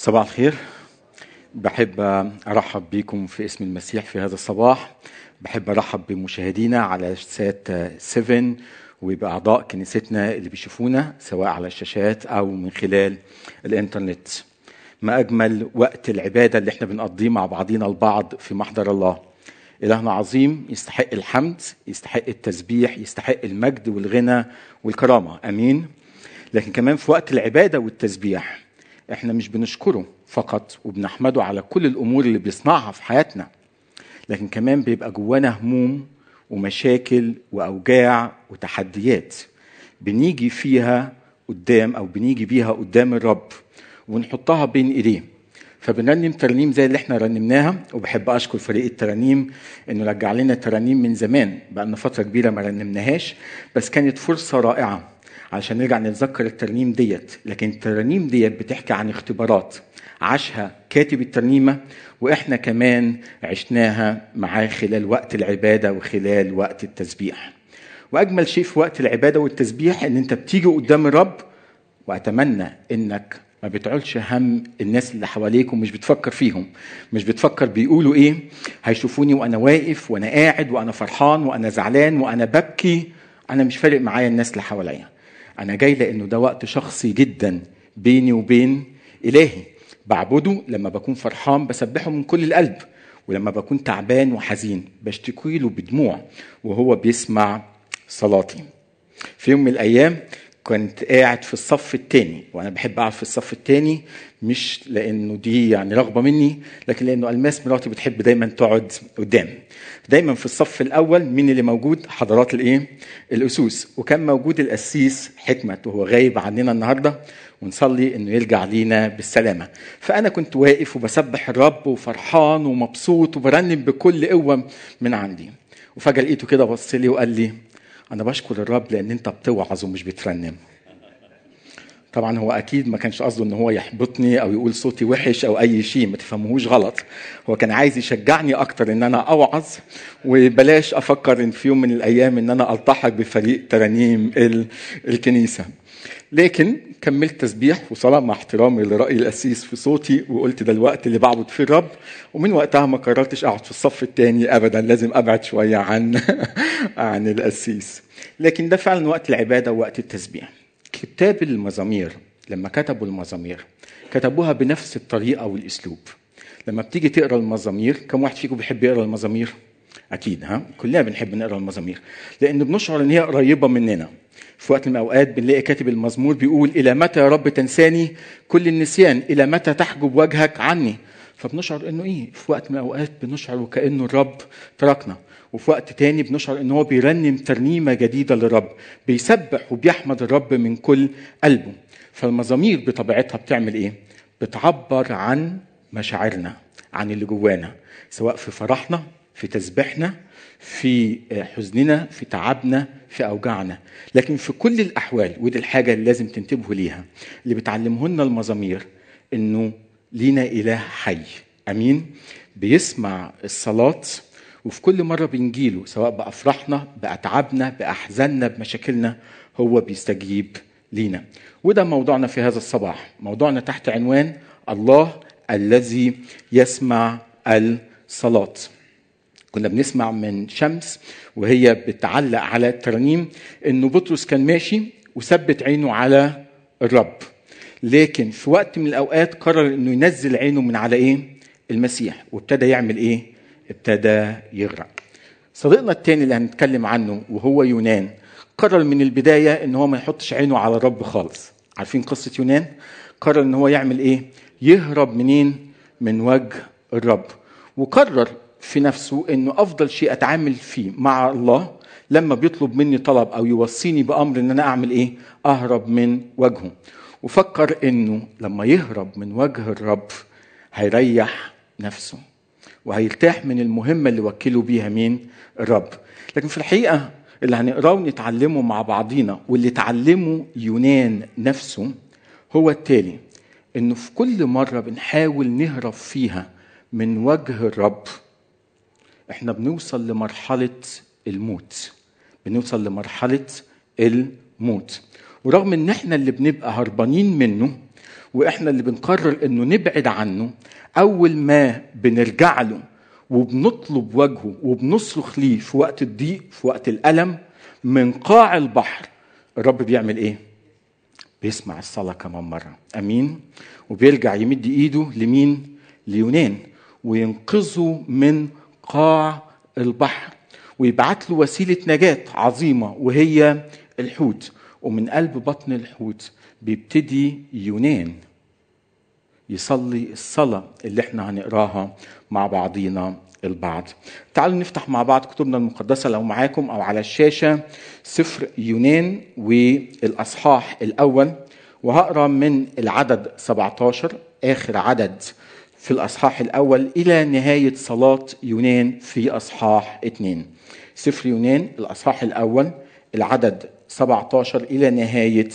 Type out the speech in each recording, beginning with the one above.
صباح الخير. بحب أرحب بكم في اسم المسيح في هذا الصباح. بحب أرحب بمشاهدينا على سات 7 وبأعضاء كنيستنا اللي بيشوفونا سواء على الشاشات أو من خلال الإنترنت. ما أجمل وقت العبادة اللي إحنا بنقضيه مع بعضينا البعض في محضر الله. إلهنا عظيم يستحق الحمد يستحق التسبيح يستحق المجد والغنى والكرامة. أمين. لكن كمان في وقت العبادة والتسبيح إحنا مش بنشكره فقط وبنحمده على كل الأمور اللي بيصنعها في حياتنا. لكن كمان بيبقى جوانا هموم ومشاكل وأوجاع وتحديات بنيجي فيها قدام أو بنيجي بيها قدام الرب ونحطها بين إيديه. فبنرنم ترانيم زي اللي إحنا رنمناها وبحب أشكر فريق الترانيم إنه رجع لنا ترانيم من زمان بقى لنا فترة كبيرة ما رنمناهاش بس كانت فرصة رائعة. عشان نرجع نتذكر الترنيم ديت. لكن الترانيم ديت بتحكي عن اختبارات. عاشها كاتب الترنيمة وإحنا كمان عشناها معاه خلال وقت العبادة وخلال وقت التسبيح. وأجمل شيء في وقت العبادة والتسبيح إن أنت بتيجي قدام الرب وأتمنى إنك ما بتعولش هم الناس اللي حواليك ومش بتفكر فيهم. مش بتفكر بيقولوا إيه. هيشوفوني وأنا واقف وأنا قاعد وأنا فرحان وأنا زعلان وأنا ببكي. أنا مش فارق معايا الناس اللي حواليا. أنا جاي لأنه ده وقت شخصي جدا بيني وبين إلهي. بعبده لما بكون فرحان بسبحه من كل القلب ولما بكون تعبان وحزين بشتكي له بدموع وهو بيسمع صلاتي. في يوم من الأيام كنت قاعد في الصف الثاني وأنا بحب أقعد في الصف الثاني مش لأنه دي يعني رغبة مني لكن لأنه ألماس مراتي بتحب دايما تقعد قدام. دايما في الصف الأول مين اللي موجود؟ حضرات الإيه؟ الأسوس. وكان موجود القسيس حكمت وهو غايب عننا النهارده ونصلي إنه يرجع لينا بالسلامة. فأنا كنت واقف وبسبح الرب وفرحان ومبسوط وبرنم بكل قوة من عندي. وفجأة لقيته كده بص لي وقال لي أنا بشكر الرب لأن أنت بتوعظ ومش بترنم. طبعا هو أكيد ما كانش قصده إن هو يحبطني أو يقول صوتي وحش أو أي شيء ما تفهموهوش غلط. هو كان عايز يشجعني أكتر إن أنا أوعظ وبلاش أفكر إن في يوم من الأيام إن أنا ألتحق بفريق ترانيم الكنيسة. لكن كملت تسبيح وصلاة مع احترامي لرأي القسيس في صوتي وقلت ده الوقت اللي بعبد فيه الرب. ومن وقتها ما قررتش أقعد في الصف الثاني ابدا لازم أبعد شوية عن عن القسيس لكن ده فعلا وقت العبادة ووقت التسبيح. كتاب المزامير لما كتبوا المزامير كتبوها بنفس الطريقة والأسلوب. لما بتيجي تقرأ المزامير كم واحد فيكم بيحب يقرأ المزامير؟ أكيد ها؟ كلنا بنحب نقرأ المزامير. لأن بنشعر إن هي قريبة مننا. في وقت من الأوقات بنلاقي كاتب المزمور بيقول إلى متى يا رب تنساني؟ كل النسيان. إلى متى تحجب وجهك عني؟ فبنشعر إنه إيه؟ في وقت من الأوقات بنشعر وكانه الرب تركنا. وفي وقت تاني بنشعر إن هو بيرنم ترنيمة جديدة للرب. بيسبح وبيحمد الرب من كل قلبه. فالمزامير بطبيعتها بتعمل إيه؟ بتعبر عن مشاعرنا عن اللي جوانا. سواء في فرحنا في تسبيحنا في حزننا في تعبنا في أوجاعنا. لكن في كل الأحوال ودي الحاجة اللي لازم تنتبهوا ليها اللي بتعلمه لنا المزامير إنه لينا إله حي. أمين؟ بيسمع الصلاة وفي كل مرة بنجيله سواء بأفراحنا بأتعابنا بأحزاننا بمشاكلنا هو بيستجيب لينا. وده موضوعنا في هذا الصباح. موضوعنا تحت عنوان الله الذي يسمع الصلاة. كنا بنسمع من شمس وهي بتعلق على الترانيم إنه بطرس كان ماشي وثبت عينه على الرب. لكن في وقت من الأوقات قرر إنه ينزل عينه من على إيه؟ المسيح. وابتدى يعمل إيه؟ ابتدى يغرق. صديقنا التاني اللي هنتكلم عنه وهو يونان. قرر من البداية إن هو ما يحطش عينه على الرب خالص. عارفين قصة يونان؟ قرر إن هو يعمل إيه؟ يهرب منين؟ من وجه الرب. وقرر في نفسه إنه أفضل شيء أتعامل فيه مع الله لما بيطلب مني طلب أو يوصيني بأمر إن أنا أعمل إيه؟ أهرب من وجهه. وفكر إنه لما يهرب من وجه الرب هيريح نفسه وهيرتاح من المهمة اللي وكله بيها مين؟ الرب. لكن في الحقيقة اللي هنقراه ونتعلمه مع بعضينا واللي تعلمه يونان نفسه هو التالي إنه في كل مرة بنحاول نهرب فيها من وجه الرب إحنا بنوصل لمرحلة الموت. بنوصل لمرحلة الموت. ورغم إن إحنا اللي بنبقى هربانين منه وإحنا اللي بنقرر إنه نبعد عنه أول ما بنرجع له وبنطلب وجهه وبنصرخ ليه في وقت الضيق في وقت الألم من قاع البحر الرب بيعمل إيه؟ بيسمع الصلاة كمان مرة. أمين؟ وبيرجع يمد إيده لمين؟ ليونان. وينقذه من قاع البحر ويبعت له وسيلة نجاة عظيمة وهي الحوت. ومن قلب بطن الحوت بيبتدي يونان يصلي الصلاة اللي إحنا هنقراها مع بعضينا البعض. تعالوا نفتح مع بعض كتبنا المقدسة لو معاكم أو على الشاشة. سفر يونان والأصحاح الأول. وهقرأ من العدد 17 آخر عدد في الأصحاح الأول إلى نهاية صلاة يونان في أصحاح 2 سفر يونان الأصحاح الأول العدد 17 إلى نهاية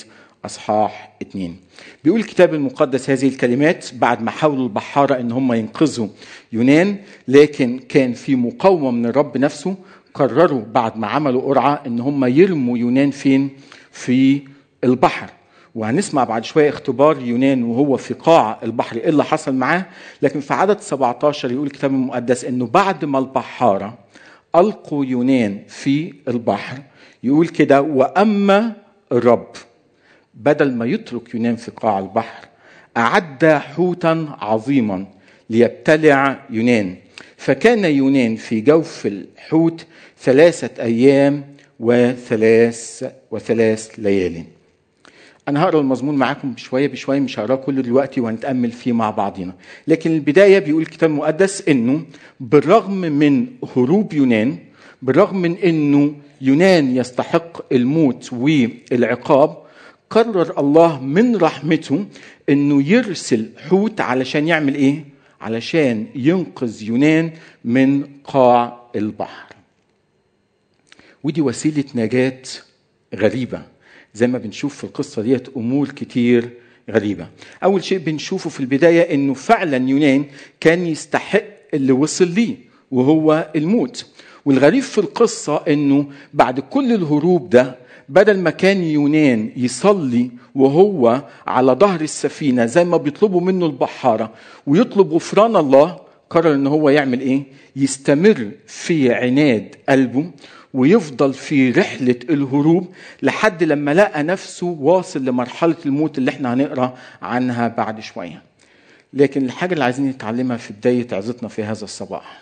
أصحاح 2 بيقول الكتاب المقدس هذه الكلمات بعد ما حاولوا البحارة إن هم ينقذوا يونان لكن كان في مقاومة من الرب نفسه قرروا بعد ما عملوا قرعة إن هم يرموا يونان فين؟ في البحر. وهنسمع بعد شوية اختبار يونان وهو في قاع البحر إيه اللي حصل معاه. لكن في عدد 17 يقول الكتاب المقدس إنه بعد ما البحارة ألقوا يونان في البحر يقول كده وأما الرب بدل ما يترك يونان في قاع البحر أعد حوتا عظيما ليبتلع يونان. فكان يونان في جوف الحوت ثلاثة أيام وثلاث وثلاث ليال. أنا هقرأ المضمون معاكم بشوية بشوية مش هقرأه كله دلوقتي وهنتأمل فيه مع بعضنا لكن البداية بيقول الكتاب المقدس إنه بالرغم من هروب يونان بالرغم من إنه يونان يستحق الموت والعقاب قرر الله من رحمته إنه يرسل حوت علشان يعمل إيه؟ علشان ينقذ يونان من قاع البحر. ودي وسيلة نجاة غريبة. زي ما بنشوف في القصة ديت أمور كتير غريبة. أول شيء بنشوفه في البداية إنه فعلا يونان كان يستحق اللي وصل ليه وهو الموت. والغريب في القصة إنه بعد كل الهروب ده بدل ما كان يونان يصلي وهو على ظهر السفينة زي ما بيطلبوا منه البحارة ويطلب غفران الله قرر إن هو يعمل إيه؟ يستمر في عناد قلبه. ويفضل في رحلة الهروب لحد لما لقى نفسه واصل لمرحلة الموت اللي إحنا هنقرأ عنها بعد شوية. لكن الحاجة اللي عايزين نتعلمها في بداية عظتنا في هذا الصباح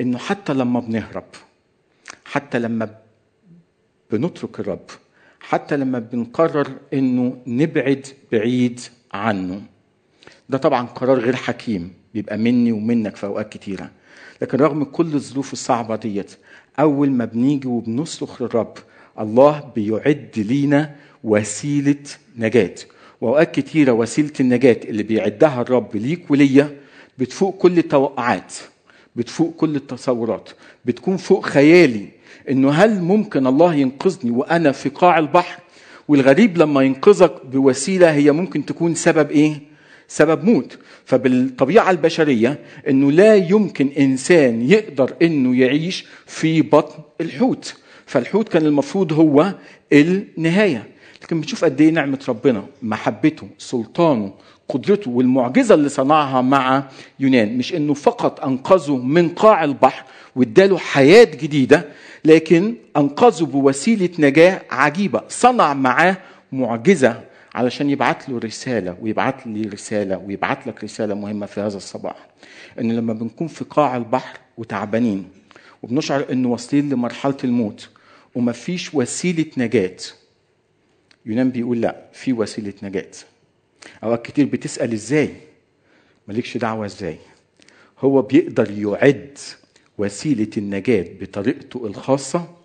إنه حتى لما بنهرب حتى لما بنترك الرب حتى لما بنقرر إنه نبعد بعيد عنه. ده طبعا قرار غير حكيم بيبقى مني ومنك في أوقات كتيرة. لكن رغم كل الظروف الصعبة ديت أول ما بنيجي وبنصرخ للرب الله بيعد لينا وسيلة نجاة. وأوقات كتيرة وسيلة النجاة اللي بيعدها الرب ليك وليا بتفوق كل التوقعات بتفوق كل التصورات بتكون فوق خيالي إنه هل ممكن الله ينقذني وأنا في قاع البحر؟ والغريب لما ينقذك بوسيلة هي ممكن تكون سبب إيه؟ سبب موت. فبالطبيعة البشرية إنه لا يمكن إنسان يقدر إنه يعيش في بطن الحوت. فالحوت كان المفروض هو النهاية. لكن بنشوف قد إيه نعمة ربنا محبته سلطانه قدرته والمعجزة اللي صنعها مع يونان. مش إنه فقط أنقذه من قاع البحر واداله حياة جديدة لكن أنقذه بوسيلة نجاة عجيبة. صنع معاه معجزة علشان يبعت له رسالة ويبعت لي رسالة ويبعت لك رسالة مهمة في هذا الصباح. إن لما بنكون في قاع البحر وتعبانين وبنشعر انه واصلين لمرحلة الموت ومفيش وسيلة نجاة يونان بيقول لأ في وسيلة نجاة. أوقات كتير بتسأل إزاي؟ مالكش دعوة إزاي. هو بيقدر يعد وسيلة النجاة بطريقته الخاصة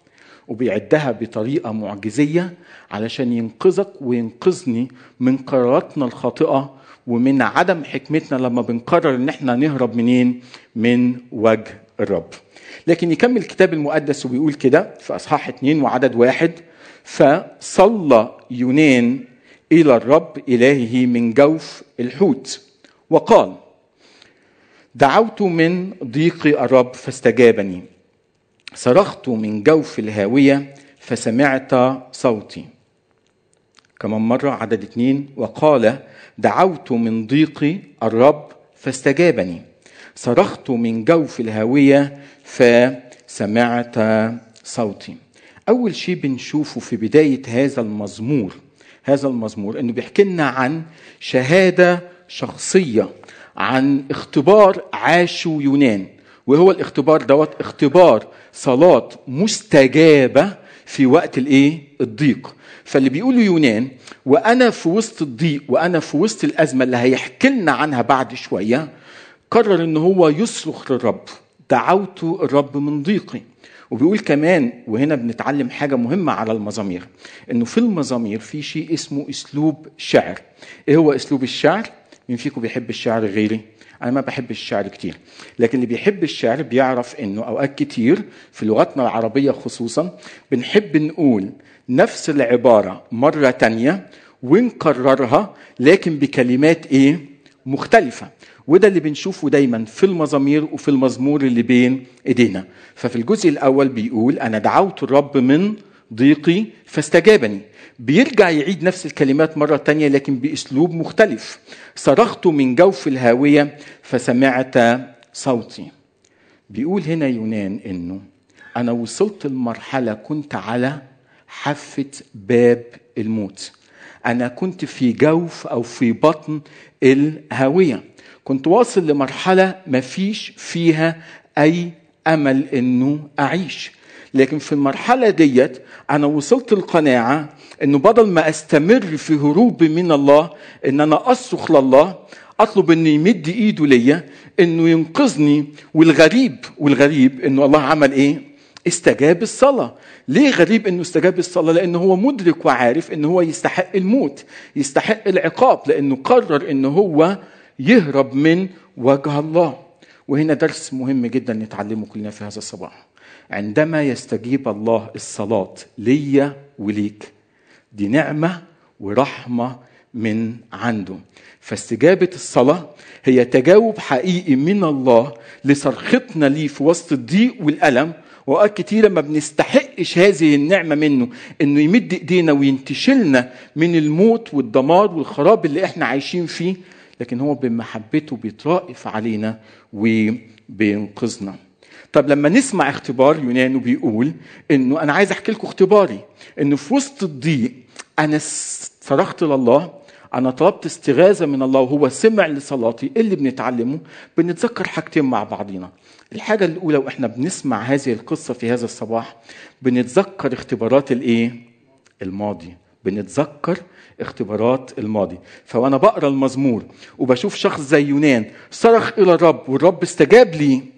وبيعدها بطريقة معجزية علشان ينقذك وينقذني من قراراتنا الخاطئة ومن عدم حكمتنا لما بنقرر إن إحنا نهرب منين؟ من وجه الرب. لكن يكمل الكتاب المقدس وبيقول كده في إصحاح اتنين وعدد واحد فصلى يونان إلى الرب إلهه من جوف الحوت وقال دعوت من ضيق الرب فاستجابني. صرخت من جوف الهاوية فسمعت صوتي. كمان مرة عدد اتنين وقال دعوت من ضيقي الرب فاستجابني. صرخت من جوف الهاوية فسمعت صوتي. أول شيء بنشوفه في بداية هذا المزمور هذا المزمور إنه بيحكي لنا عن شهادة شخصية عن اختبار عاشه يونان. وهو الاختبار دوت اختبار صلاة مستجابة في وقت الإيه؟ الضيق. فاللي بيقوله يونان وأنا في وسط الضيق وأنا في وسط الأزمة اللي هيحكي لنا عنها بعد شوية قرر إن هو يصرخ للرب دعوت الرب من ضيقي. وبيقول كمان وهنا بنتعلم حاجة مهمة على المزامير إنه في المزامير في شيء اسمه أسلوب شعر. إيه هو أسلوب الشعر؟ مين فيكم بيحب الشعر غيري؟ أنا ما بحب الشعر كتير. لكن اللي بيحب الشعر بيعرف إنه أوقات كتير في لغتنا العربية خصوصا بنحب نقول نفس العبارة مرة تانية ونكررها لكن بكلمات إيه؟ مختلفة. وده اللي بنشوفه دايما في المزامير وفي المزمور اللي بين إيدينا. ففي الجزء الأول بيقول أنا دعوت الرب من ضيقي فاستجابني. بيرجع يعيد نفس الكلمات مرة تانية لكن بأسلوب مختلف. صرخت من جوف الهاوية فسمعت صوتي. بيقول هنا يونان إنه أنا وصلت لمرحلة كنت على حافة باب الموت. أنا كنت في جوف أو في بطن الهاوية. كنت واصل لمرحلة ما فيش فيها أي أمل إنه أعيش. لكن في المرحلة ديت أنا وصلت القناعه إنه بدل ما أستمر في هروبي من الله إن أنا أصرخ لله أطلب إنه يمد إيده ليا إنه ينقذني والغريب والغريب إنه الله عمل إيه؟ استجاب الصلاة. ليه غريب إنه استجاب الصلاة؟ لأنه هو مدرك وعارف إنه هو يستحق الموت يستحق العقاب لأنه قرر إنه هو يهرب من وجه الله. وهنا درس مهم جدا نتعلمه كلنا في هذا الصباح. عندما يستجيب الله الصلاة ليا وليك. دي نعمة ورحمة من عنده. فاستجابة الصلاة هي تجاوب حقيقي من الله لصرختنا ليه في وسط الضيق والألم. وأوقات كتيرة ما بنستحقش هذه النعمة منه إنه يمد إيدينا وينتشلنا من الموت والدمار والخراب اللي إحنا عايشين فيه. لكن هو بمحبته بيترائف علينا وبينقذنا. طب لما نسمع اختبار يونان وبيقول إنه أنا عايز أحكي لكم اختباري إنه في وسط الضيق أنا صرخت لله أنا طلبت استغاثة من الله وهو سمع لصلاتي اللي بنتعلمه بنتذكر حاجتين مع بعضينا. الحاجة الأولى وإحنا بنسمع هذه القصة في هذا الصباح بنتذكر اختبارات الإيه؟ الماضي. بنتذكر اختبارات الماضي. فوأنا بقرأ المزمور وبشوف شخص زي يونان صرخ إلى الرب والرب استجاب لي.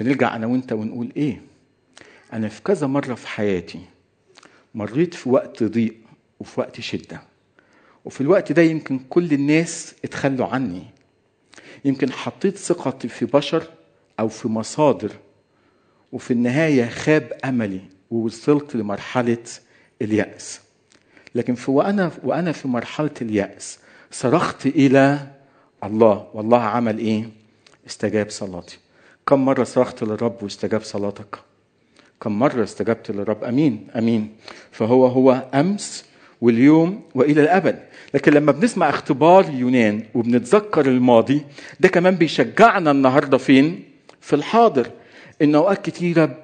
بنرجع أنا وأنت ونقول إيه؟ أنا في كذا مرة في حياتي مريت في وقت ضيق وفي وقت شدة. وفي الوقت ده يمكن كل الناس اتخلوا عني. يمكن حطيت ثقتي في بشر أو في مصادر وفي النهاية خاب أملي ووصلت لمرحلة اليأس. لكن في وأنا وأنا في مرحلة اليأس صرخت إلى الله. والله عمل إيه؟ استجاب صلاتي. كم مرة صرخت للرب واستجاب صلاتك؟ كم مرة استجبت للرب؟ أمين أمين. فهو هو أمس واليوم وإلى الأبد. لكن لما بنسمع اختبار يونان وبنتذكر الماضي ده كمان بيشجعنا النهارده فين؟ في الحاضر. إن أوقات كتيرة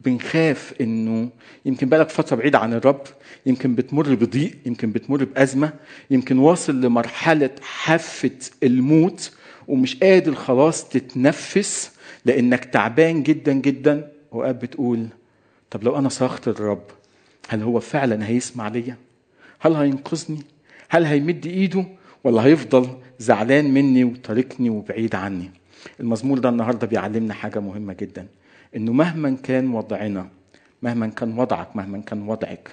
بنخاف إنه يمكن بالك فترة بعيدة عن الرب يمكن بتمر بضيق يمكن بتمر بأزمة يمكن واصل لمرحلة حافة الموت ومش قادر خلاص تتنفس. لأنك تعبان جدا جدا واوقات بتقول طب لو أنا صرخت للرب هل هو فعلا هيسمع ليا؟ هل هينقذني؟ هل هيمد إيده ولا هيفضل زعلان مني وتاركني وبعيد عني؟ المزمور ده النهارده بيعلمنا حاجة مهمة جدا إنه مهما كان وضعنا مهما كان وضعك مهما كان وضعك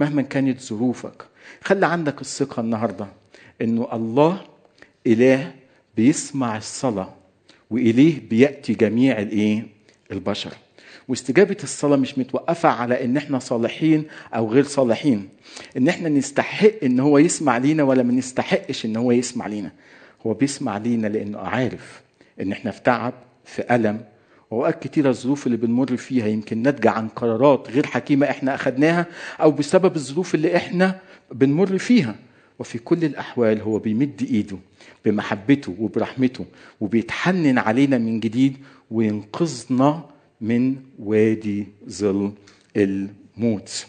مهما كانت ظروفك خلي عندك الثقة النهارده إنه الله إله بيسمع الصلاة وإليه بيأتي جميع الإيه؟ البشر. واستجابة الصلاة مش متوقفة على إن إحنا صالحين أو غير صالحين. إن إحنا نستحق إن هو يسمع لينا ولا ما نستحقش إن هو يسمع لينا. هو بيسمع لينا لأنه عارف إن إحنا في تعب في ألم. وأوقات كتيرة الظروف اللي بنمر فيها يمكن ناتجة عن قرارات غير حكيمة إحنا أخدناها أو بسبب الظروف اللي إحنا بنمر فيها. وفي كل الأحوال هو بيمد إيده بمحبته وبرحمته وبيتحنن علينا من جديد وينقذنا من وادي ظل الموت.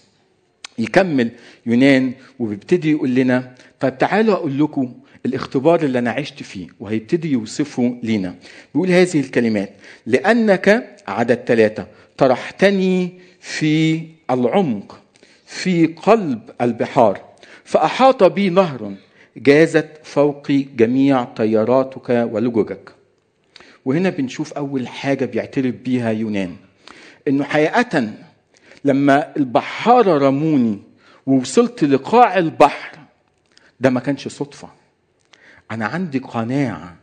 يكمل يونان وبيبتدي يقول لنا طيب تعالوا أقول لكم الاختبار اللي أنا عشت فيه وهيبتدي يوصفه لينا. بيقول هذه الكلمات لأنك عدد ثلاثة طرحتني في العمق في قلب البحار. فأحاط بي نهر جازت فوقي جميع طياراتك ولججك. وهنا بنشوف أول حاجة بيعترف بيها يونان إنه حقيقة لما البحارة رموني ووصلت لقاع البحر ده ما كانش صدفة. أنا عندي قناعة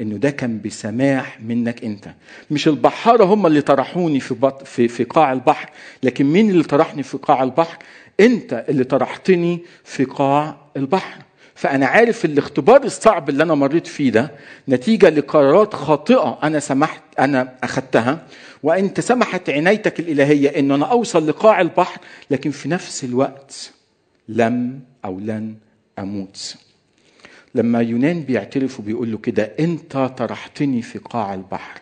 إنه ده كان بسماح منك أنت. مش البحارة هم اللي طرحوني في, بط... في في قاع البحر لكن مين اللي طرحني في قاع البحر؟ أنت اللي طرحتني في قاع البحر. فأنا عارف الاختبار الصعب اللي أنا مريت فيه ده نتيجة لقرارات خاطئة أنا سمحت أنا أخدتها. وانت سمحت عنايتك الإلهية ان أنا أوصل لقاع البحر لكن في نفس الوقت لم أو لن أموت. لما يونان بيعترف وبيقول له كده أنت طرحتني في قاع البحر.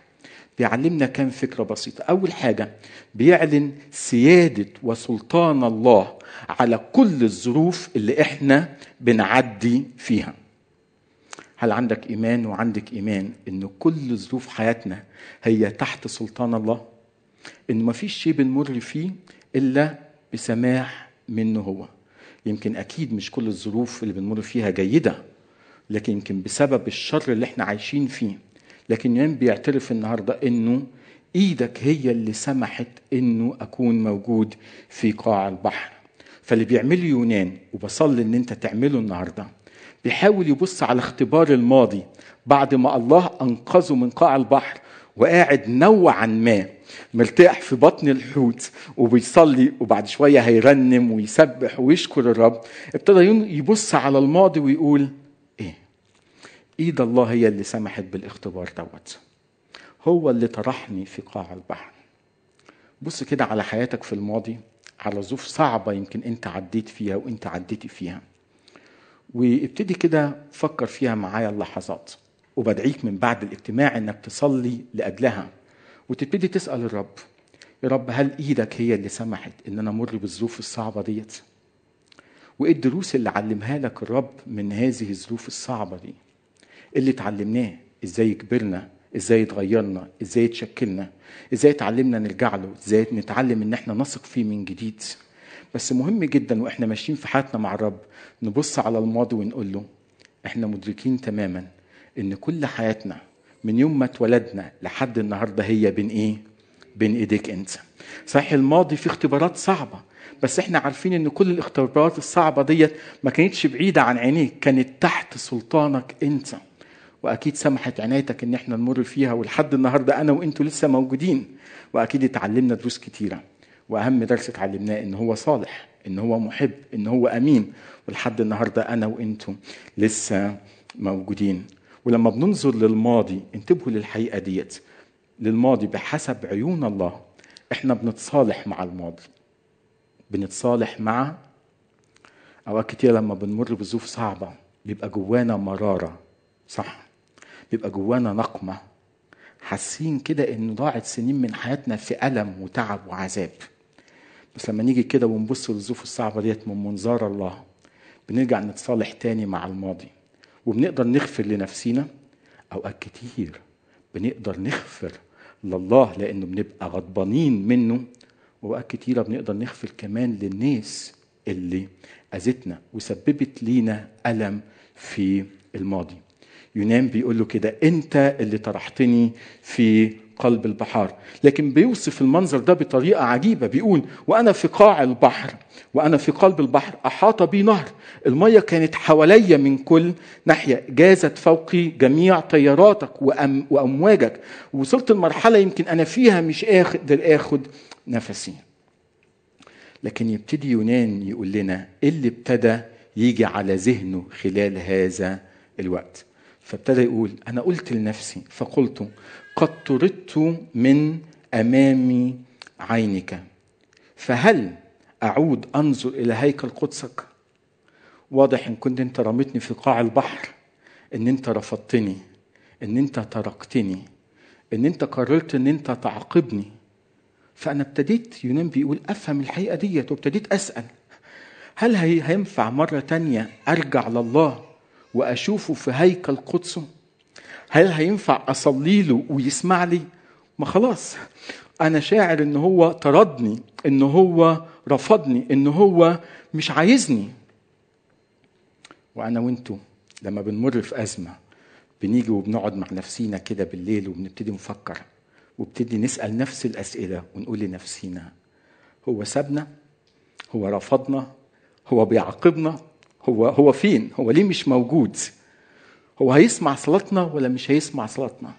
بيعلمنا كام فكرة بسيطة. أول حاجة بيعلن سيادة وسلطان الله على كل الظروف اللي إحنا بنعدي فيها. هل عندك إيمان؟ وعندك إيمان إن كل ظروف حياتنا هي تحت سلطان الله؟ إن ما فيش شيء بنمر فيه إلا بسماح منه هو. يمكن أكيد مش كل الظروف اللي بنمر فيها جيدة لكن يمكن بسبب الشر اللي إحنا عايشين فيه. لكن يوم بيعترف النهارده إنه إيدك هي اللي سمحت إنه أكون موجود في قاع البحر. فاللي بيعمله يونان وبصلي إن أنت تعمله النهارده بيحاول يبص على اختبار الماضي بعد ما الله أنقذه من قاع البحر وقاعد نوعا ما مرتاح في بطن الحوت وبيصلي وبعد شوية هيرنم ويسبح ويشكر الرب. ابتدى يبص على الماضي ويقول إيد الله هي اللي سمحت بالاختبار دوت. هو اللي طرحني في قاع البحر. بص كده على حياتك في الماضي على ظروف صعبة يمكن أنت عديت فيها وأنت عديتي فيها. وابتدي كده فكر فيها معايا اللحظات. وبدعيك من بعد الاجتماع إنك تصلي لأجلها. وتبتدي تسأل الرب يا رب هل إيدك هي اللي سمحت إن أنا أمر بالظروف الصعبة ديت؟ وإيه الدروس اللي علمها لك الرب من هذه الظروف الصعبة دي؟ اللي اتعلمناه إزاي كبرنا إزاي اتغيرنا إزاي اتشكلنا إزاي اتعلمنا نرجع له إزاي نتعلم إن إحنا نثق فيه من جديد بس مهم جدا وإحنا ماشيين في حياتنا مع الرب نبص على الماضي ونقول له إحنا مدركين تماما إن كل حياتنا من يوم ما اتولدنا لحد النهارده هي بين إيه؟ بين إيديك أنت. صحيح الماضي فيه اختبارات صعبة بس إحنا عارفين إن كل الاختبارات الصعبة ديت ما كانتش بعيدة عن عينيك كانت تحت سلطانك أنت. وأكيد سمحت عنايتك إن إحنا نمر فيها ولحد النهارده أنا وإنتوا لسه موجودين. وأكيد اتعلمنا دروس كتيرة. وأهم درس اتعلمناه إن هو صالح إن هو محب إن هو أمين. ولحد النهارده أنا وأنتم لسه موجودين. ولما بننظر للماضي انتبهوا للحقيقة ديت. للماضي بحسب عيون الله. إحنا بنتصالح مع الماضي. بنتصالح مع أوقات كتير لما بنمر بظروف صعبة بيبقى جوانا مرارة. صح؟ بيبقى جوانا نقمة. حاسين كده إن ضاعت سنين من حياتنا في ألم وتعب وعذاب. بس لما نيجي كده ونبص للظروف الصعبة ديت من منظار الله بنرجع نتصالح تاني مع الماضي. وبنقدر نغفر لنفسينا أوقات كتير بنقدر نغفر لله لأنه بنبقى غضبانين منه وأوقات كتيرة بنقدر نغفر كمان للناس اللي أذتنا وسببت لينا ألم في الماضي. يونان بيقول له كده أنت اللي طرحتني في قلب البحار. لكن بيوصف المنظر ده بطريقة عجيبة بيقول وأنا في قاع البحر وأنا في قلب البحر أحاط بي نهر. المية كانت حواليا من كل ناحية جازت فوقي جميع طياراتك وأم وأمواجك. وصلت المرحلة يمكن أنا فيها مش قادر آخد نفسي. لكن يبتدي يونان يقول لنا إيه اللي ابتدى يجي على ذهنه خلال هذا الوقت؟ فابتدى يقول أنا قلت لنفسي فقلت قد طردت من أمام عينك فهل أعود أنظر إلى هيكل قدسك؟ واضح إن كنت أنت رميتني في قاع البحر إن أنت رفضتني إن أنت تركتني إن أنت قررت إن أنت تعاقبني. فأنا ابتديت يونان بيقول أفهم الحقيقة ديت وابتديت أسأل هل هي هينفع مرة تانية أرجع لله؟ وأشوفه في هيكل قدسه. هل هينفع أصلي له ويسمع لي؟ ما خلاص. أنا شاعر إن هو طردني إن هو رفضني إن هو مش عايزني. وأنا وأنتو لما بنمر في أزمة بنيجي وبنقعد مع نفسينا كده بالليل وبنبتدي نفكر وابتدي نسأل نفس الأسئلة ونقول لنفسينا هو سابنا؟ هو رفضنا؟ هو بيعاقبنا؟ هو هو فين؟ هو ليه مش موجود؟ هو هيسمع صلاتنا ولا مش هيسمع صلاتنا؟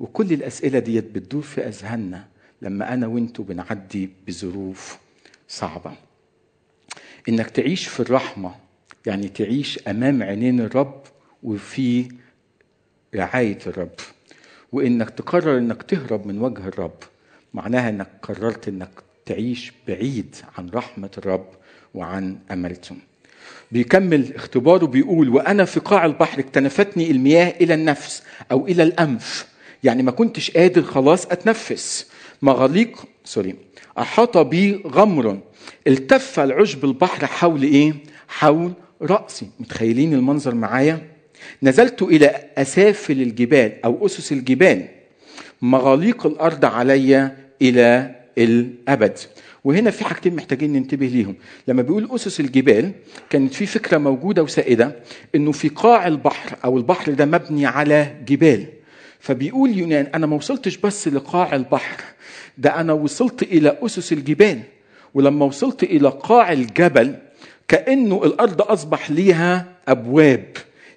وكل الأسئلة ديت بتدور في أذهاننا لما أنا وأنتوا بنعدي بظروف صعبة. إنك تعيش في الرحمة يعني تعيش أمام عينين الرب وفي رعاية الرب. وإنك تقرر إنك تهرب من وجه الرب معناها إنك قررت إنك تعيش بعيد عن رحمة الرب وعن أملته. بيكمل اختباره بيقول وأنا في قاع البحر اكتنفتني المياه إلى النفس أو إلى الأنف يعني ما كنتش قادر خلاص أتنفس. مغاليق سوري أحاط بي غمر. التف العشب البحر حول إيه؟ حول رأسي. متخيلين المنظر معايا؟ نزلت إلى أسافل الجبال أو أسس الجبال. مغاليق الأرض علي إلى الأبد. وهنا في حاجتين محتاجين ننتبه ليهم. لما بيقول أسس الجبال كانت في فكرة موجودة وسائدة إنه في قاع البحر أو البحر ده مبني على جبال. فبيقول يونان أنا ما وصلتش بس لقاع البحر ده أنا وصلت إلى أسس الجبال. ولما وصلت إلى قاع الجبل كأنه الأرض أصبح ليها أبواب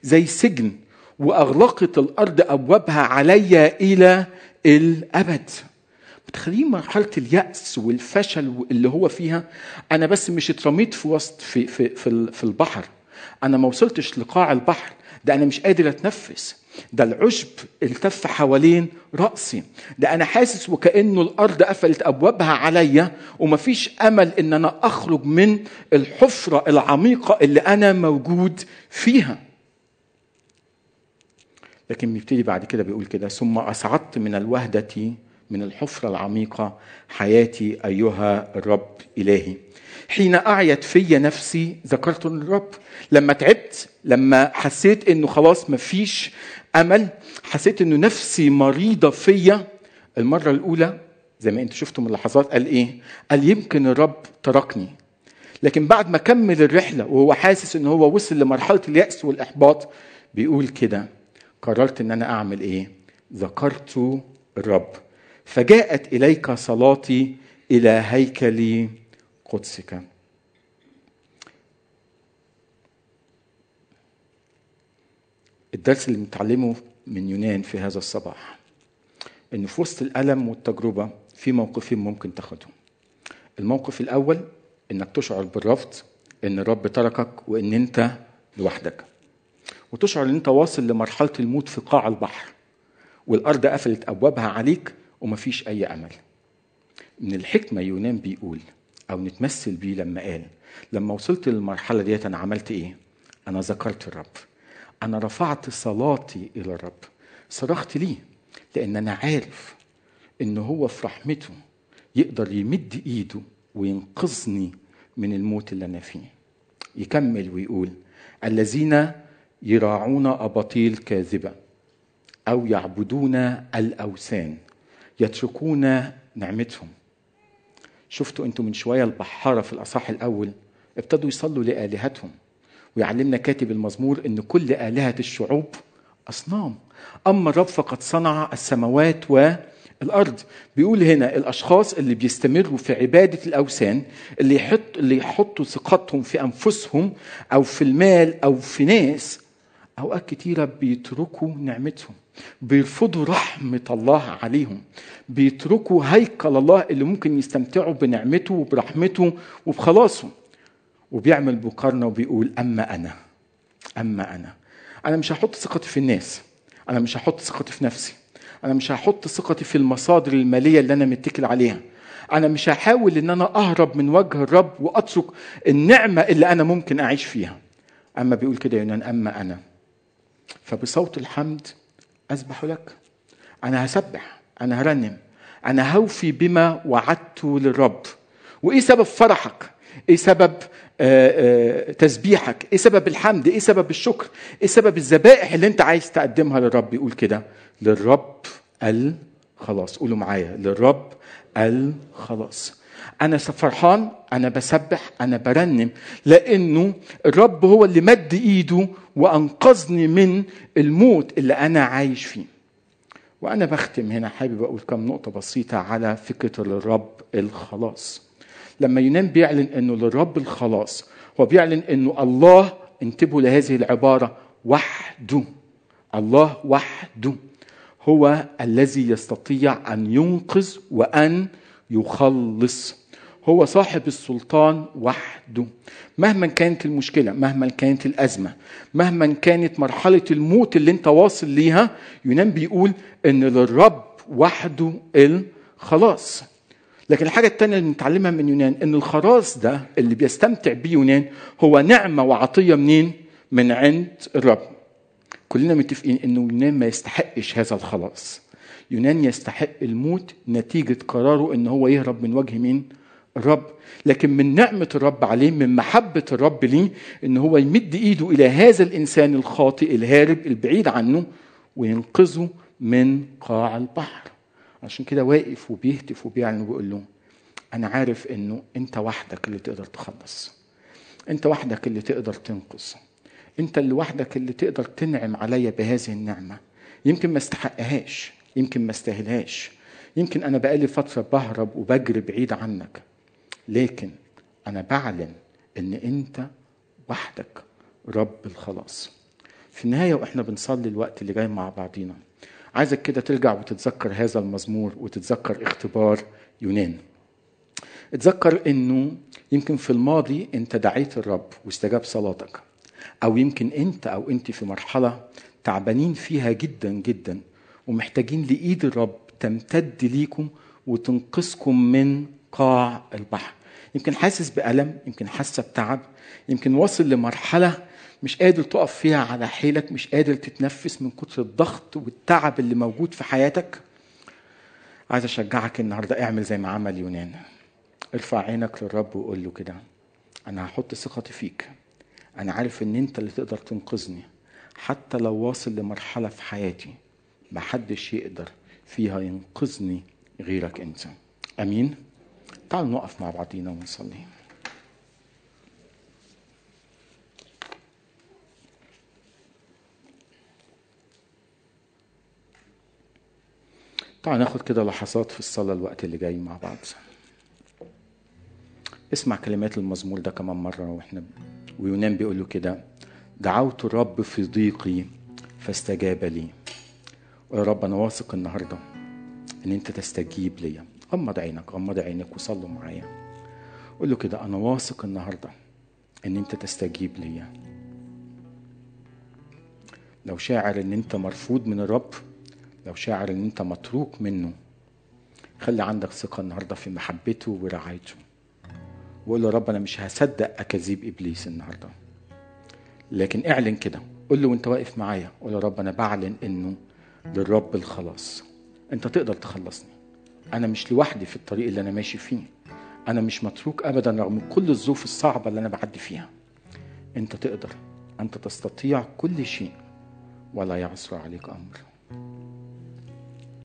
زي سجن وأغلقت الأرض أبوابها علي إلى الأبد. متخيلين مرحلة اليأس والفشل اللي هو فيها. أنا بس مش اترميت في وسط في في في, في البحر. أنا ما وصلتش لقاع البحر. ده أنا مش قادر أتنفس. ده العشب التف حوالين رأسي. ده أنا حاسس وكأنه الأرض قفلت أبوابها عليا ومفيش أمل إن أنا أخرج من الحفرة العميقة اللي أنا موجود فيها. لكن بيبتدي بعد كده بيقول كده ثم أصعدت من الوهدة من الحفرة العميقة حياتي أيها الرب إلهي. حين أعيت في نفسي ذكرت الرب لما تعبت لما حسيت إنه خلاص مفيش أمل حسيت إنه نفسي مريضة فيا. المرة الأولى زي ما أنت شفتوا من اللحظات قال إيه؟ قال يمكن الرب تركني. لكن بعد ما كمل الرحلة وهو حاسس إن هو وصل لمرحلة اليأس والإحباط بيقول كده قررت إن أنا أعمل إيه؟ ذكرت الرب. فجاءت إليك صلاتي إلى هيكل قدسك. الدرس اللي بنتعلمه من يونان في هذا الصباح إن في وسط الألم والتجربة في موقفين ممكن تاخدهم. الموقف الأول إنك تشعر بالرفض إن الرب تركك وإن أنت لوحدك. وتشعر إن أنت واصل لمرحلة الموت في قاع البحر والأرض قفلت أبوابها عليك ومفيش أي أمل. من الحكمة يونان بيقول أو نتمثل بيه لما قال لما وصلت للمرحلة ديت أنا عملت إيه؟ أنا ذكرت الرب. أنا رفعت صلاتي إلى الرب. صرخت ليه؟ لأن أنا عارف إن هو في رحمته يقدر يمد إيده وينقذني من الموت اللي أنا فيه. يكمل ويقول الذين يراعون أباطيل كاذبة أو يعبدون الأوثان. يتركون نعمتهم. شفتوا أنتوا من شوية البحارة في الاصح الأول؟ ابتدوا يصلوا لآلهتهم. ويعلمنا كاتب المزمور إن كل آلهة الشعوب أصنام. أما الرب فقد صنع السماوات والأرض. بيقول هنا الأشخاص اللي بيستمروا في عبادة الأوثان اللي يحط اللي يحطوا ثقتهم في أنفسهم أو في المال أو في ناس أوقات كتيرة بيتركوا نعمتهم بيرفضوا رحمة الله عليهم بيتركوا هيكل الله اللي ممكن يستمتعوا بنعمته وبرحمته وبخلاصه. وبيعمل مقارنة وبيقول أما أنا أما أنا. أنا مش هحط ثقتي في الناس أنا مش هحط ثقتي في نفسي أنا مش هحط ثقتي في المصادر المالية اللي أنا متكل عليها. أنا مش هحاول إن أنا أهرب من وجه الرب وأترك النعمة اللي أنا ممكن أعيش فيها. أما بيقول كده يونان أما أنا. فبصوت الحمد اسبح لك. أنا هسبح أنا هرنم أنا هوفي بما وعدته للرب. وإيه سبب فرحك؟ إيه سبب آآ آآ تسبيحك؟ إيه سبب الحمد؟ إيه سبب الشكر؟ إيه سبب الذبائح اللي أنت عايز تقدمها للرب؟ يقول كده للرب الخلاص. قولوا معايا للرب الخلاص. أنا فرحان أنا بسبح أنا برنم لأنه الرب هو اللي مد إيده وأنقذني من الموت اللي أنا عايش فيه. وأنا بختم هنا حابب أقول كم نقطة بسيطة على فكرة للرب الخلاص. لما يونان بيعلن إنه للرب الخلاص هو بيعلن إنه الله انتبهوا لهذه العبارة وحده. الله وحده هو الذي يستطيع أن ينقذ وأن يخلص هو صاحب السلطان وحده مهما كانت المشكلة مهما كانت الأزمة مهما كانت مرحلة الموت اللي انت واصل ليها يونان بيقول إن للرب وحده الخلاص لكن الحاجة التانية اللي نتعلمها من يونان إن الخلاص ده اللي بيستمتع بيه يونان هو نعمة وعطية منين؟ من عند الرب. كلنا متفقين إنه يونان ما يستحقش هذا الخلاص. يونان يستحق الموت نتيجة قراره إن هو يهرب من وجه مين؟ الرب. لكن من نعمة الرب عليه من محبة الرب ليه إن هو يمد إيده إلى هذا الإنسان الخاطئ الهارب البعيد عنه وينقذه من قاع البحر. عشان كده واقف وبيهتف وبيعلن وبيقول له أنا عارف إنه أنت وحدك اللي تقدر تخلص أنت وحدك اللي تقدر تنقذ أنت اللي وحدك اللي تقدر تنعم عليا بهذه النعمة يمكن ما استحقهاش يمكن ما استاهلهاش. يمكن أنا بقالي فترة بهرب وبجري بعيد عنك. لكن أنا بعلن إن أنت وحدك رب الخلاص. في النهاية وإحنا بنصلي الوقت اللي جاي مع بعضينا. عايزك كده ترجع وتتذكر هذا المزمور وتتذكر اختبار يونان. اتذكر إنه يمكن في الماضي أنت دعيت الرب واستجاب صلاتك. أو يمكن أنت أو أنت في مرحلة تعبانين فيها جدا جدا ومحتاجين لإيد الرب تمتد ليكم وتنقذكم من قاع البحر. يمكن حاسس بألم يمكن حاسة بتعب يمكن واصل لمرحلة مش قادر تقف فيها على حيلك مش قادر تتنفس من كتر الضغط والتعب اللي موجود في حياتك. عايز أشجعك النهارده اعمل زي ما عمل يونان. ارفع عينك للرب وقول له كده أنا هحط ثقتي فيك. أنا عارف إن أنت اللي تقدر تنقذني حتى لو واصل لمرحلة في حياتي. محدش يقدر فيها ينقذني غيرك انت. امين؟ تعالوا نقف مع بعضينا ونصلي. تعالوا ناخد كده لحظات في الصلاة الوقت اللي جاي مع بعض. اسمع كلمات المزمور ده كمان مرة وإحنا ويونان بيقول له كده دعوت الرب في ضيقي فاستجاب لي. ويا رب أنا واثق النهارده إن أنت تستجيب ليا. غمض عينك غمض عينك وصلوا معايا. قول له كده أنا واثق النهارده إن أنت تستجيب ليا. لو شاعر إن أنت مرفوض من الرب لو شاعر إن أنت متروك منه خلي عندك ثقة النهاردة في محبته ورعايته. وقول له رب أنا مش هصدق أكاذيب إبليس النهاردة. لكن اعلن كده. قول له وأنت واقف معايا؟ قول له رب أنا بعلن إنه للرب الخلاص. انت تقدر تخلصني. أنا مش لوحدي في الطريق اللي أنا ماشي فيه. أنا مش متروك ابدا رغم كل الظروف الصعبة اللي أنا بعدي فيها. انت تقدر. انت تستطيع كل شيء. ولا يعصر عليك أمر.